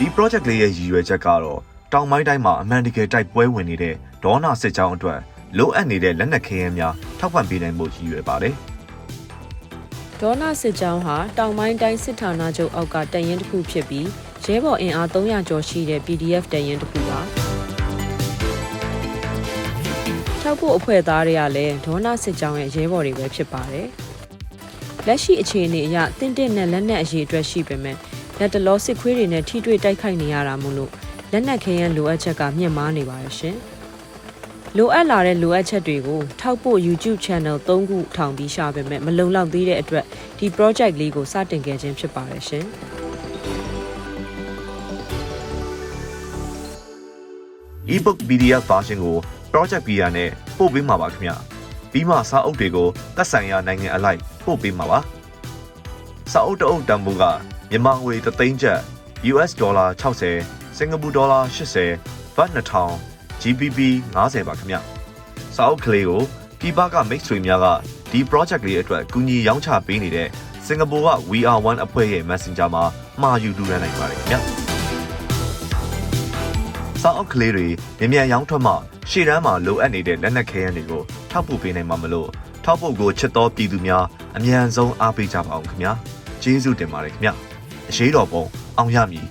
ဒီ project လေးရဲ့ရည်ရွယ်ချက်ကတော့တောင်ပိုင်းတိုင်းမှာအမှန်တကယ်တိုက်ပွဲဝင်နေတဲ့ဒေါနာစစ်ကြောင်းအတွက်လိုအပ်နေတဲ့လက်နက်ခဲယမ်းများထောက်ပံ့ပေးနိုင်မှုရည်ရွယ်ပါတယ်ဒေါနာစစ်ကြောင်းဟာတောင်ပိုင်းတိုင်းစစ်ဌာနချုပ်အောက်ကတရင်တစ်ခုဖြစ်ပြီးရဲဘော်အင်အား300ကျော်ရှိတဲ့ PDF တရင်တစ်ခုပါထောက်ဖို့အဖွဲ့သားတွေကလည်းဒေါနာစစ်ကြောင်းရဲ့ရဲဘော်တွေပဲဖြစ်ပါတယ်လက်ရှိအခြေအနေအရတင့်တင့်နဲ့လက်နက်အရေးအတွက်ရှိပေမဲ့ လက်တလောစစ်ခွေးတွေနဲ့ထိတွေ့တိုက်ခိုက်နေရတာမို့လို့လက်နက်ခဲယမ်းလိုအပ်ချက်ကမြင့်မားနေပါရဲ့ရှင်လိုအပ်လာတဲ့လိုအပ်ချက်တွေကိုထောက်ဖို့ YouTube Channel 3ခုထောင်ပြီးရှာပေမဲ့မလုံလောက်သေးတဲ့အတွက်ဒီ project လေးကိုစတင်ခဲ့ခြင်းဖြစ်ပါတယ်ရှင် ebook PDF version ကို project PR နဲ့ပို့ပေးမှာပါခင်ဗျပြီးမှစာအုပ်တွေကိုသက်ဆိုင်ရာနိုင်ငံအလိုက်ပို့ပေးမှာပါစာအုပ်တစ်အုပ်တန်ဖိုးက မြန်မာငွေ3သိန်းကျပ် US ဒေါ်လာ60စင်ကာပူဒေါ်လာ80ဘတ်2000 GBP 90ပါခင်ဗျစာအုပ်ကလေးကိုပြည်ပကမိတ်ဆွေများကဒီ project လေးအတွက်ကူညီရောင်းချပေးနေတဲ့စင်ကာပူက We Are One အဖွဲ့ရဲ့ Messenger မှာမှာယူလူရန်နိုင်ပါတယ်ခင်ဗျစာအုပ်ကလေးတွေမြန်မြန်ရောင်းထွက်မှရှေ့တန်းမှာလိုအပ်နေတဲ့လက်နက်ခဲယမ်းတွေကိုထောက်ပို့ပေးနိုင်မှာမလို့ထောက်ပို့ကိုချစ်တော်ပြည်သူများအမြန်ဆုံးအားပေးကြပါအောင်ခင်ဗျာကျေးဇူးတင်ပါတယ်ခင်ဗျာ ရေးတော်ပုံအောင်ရမည်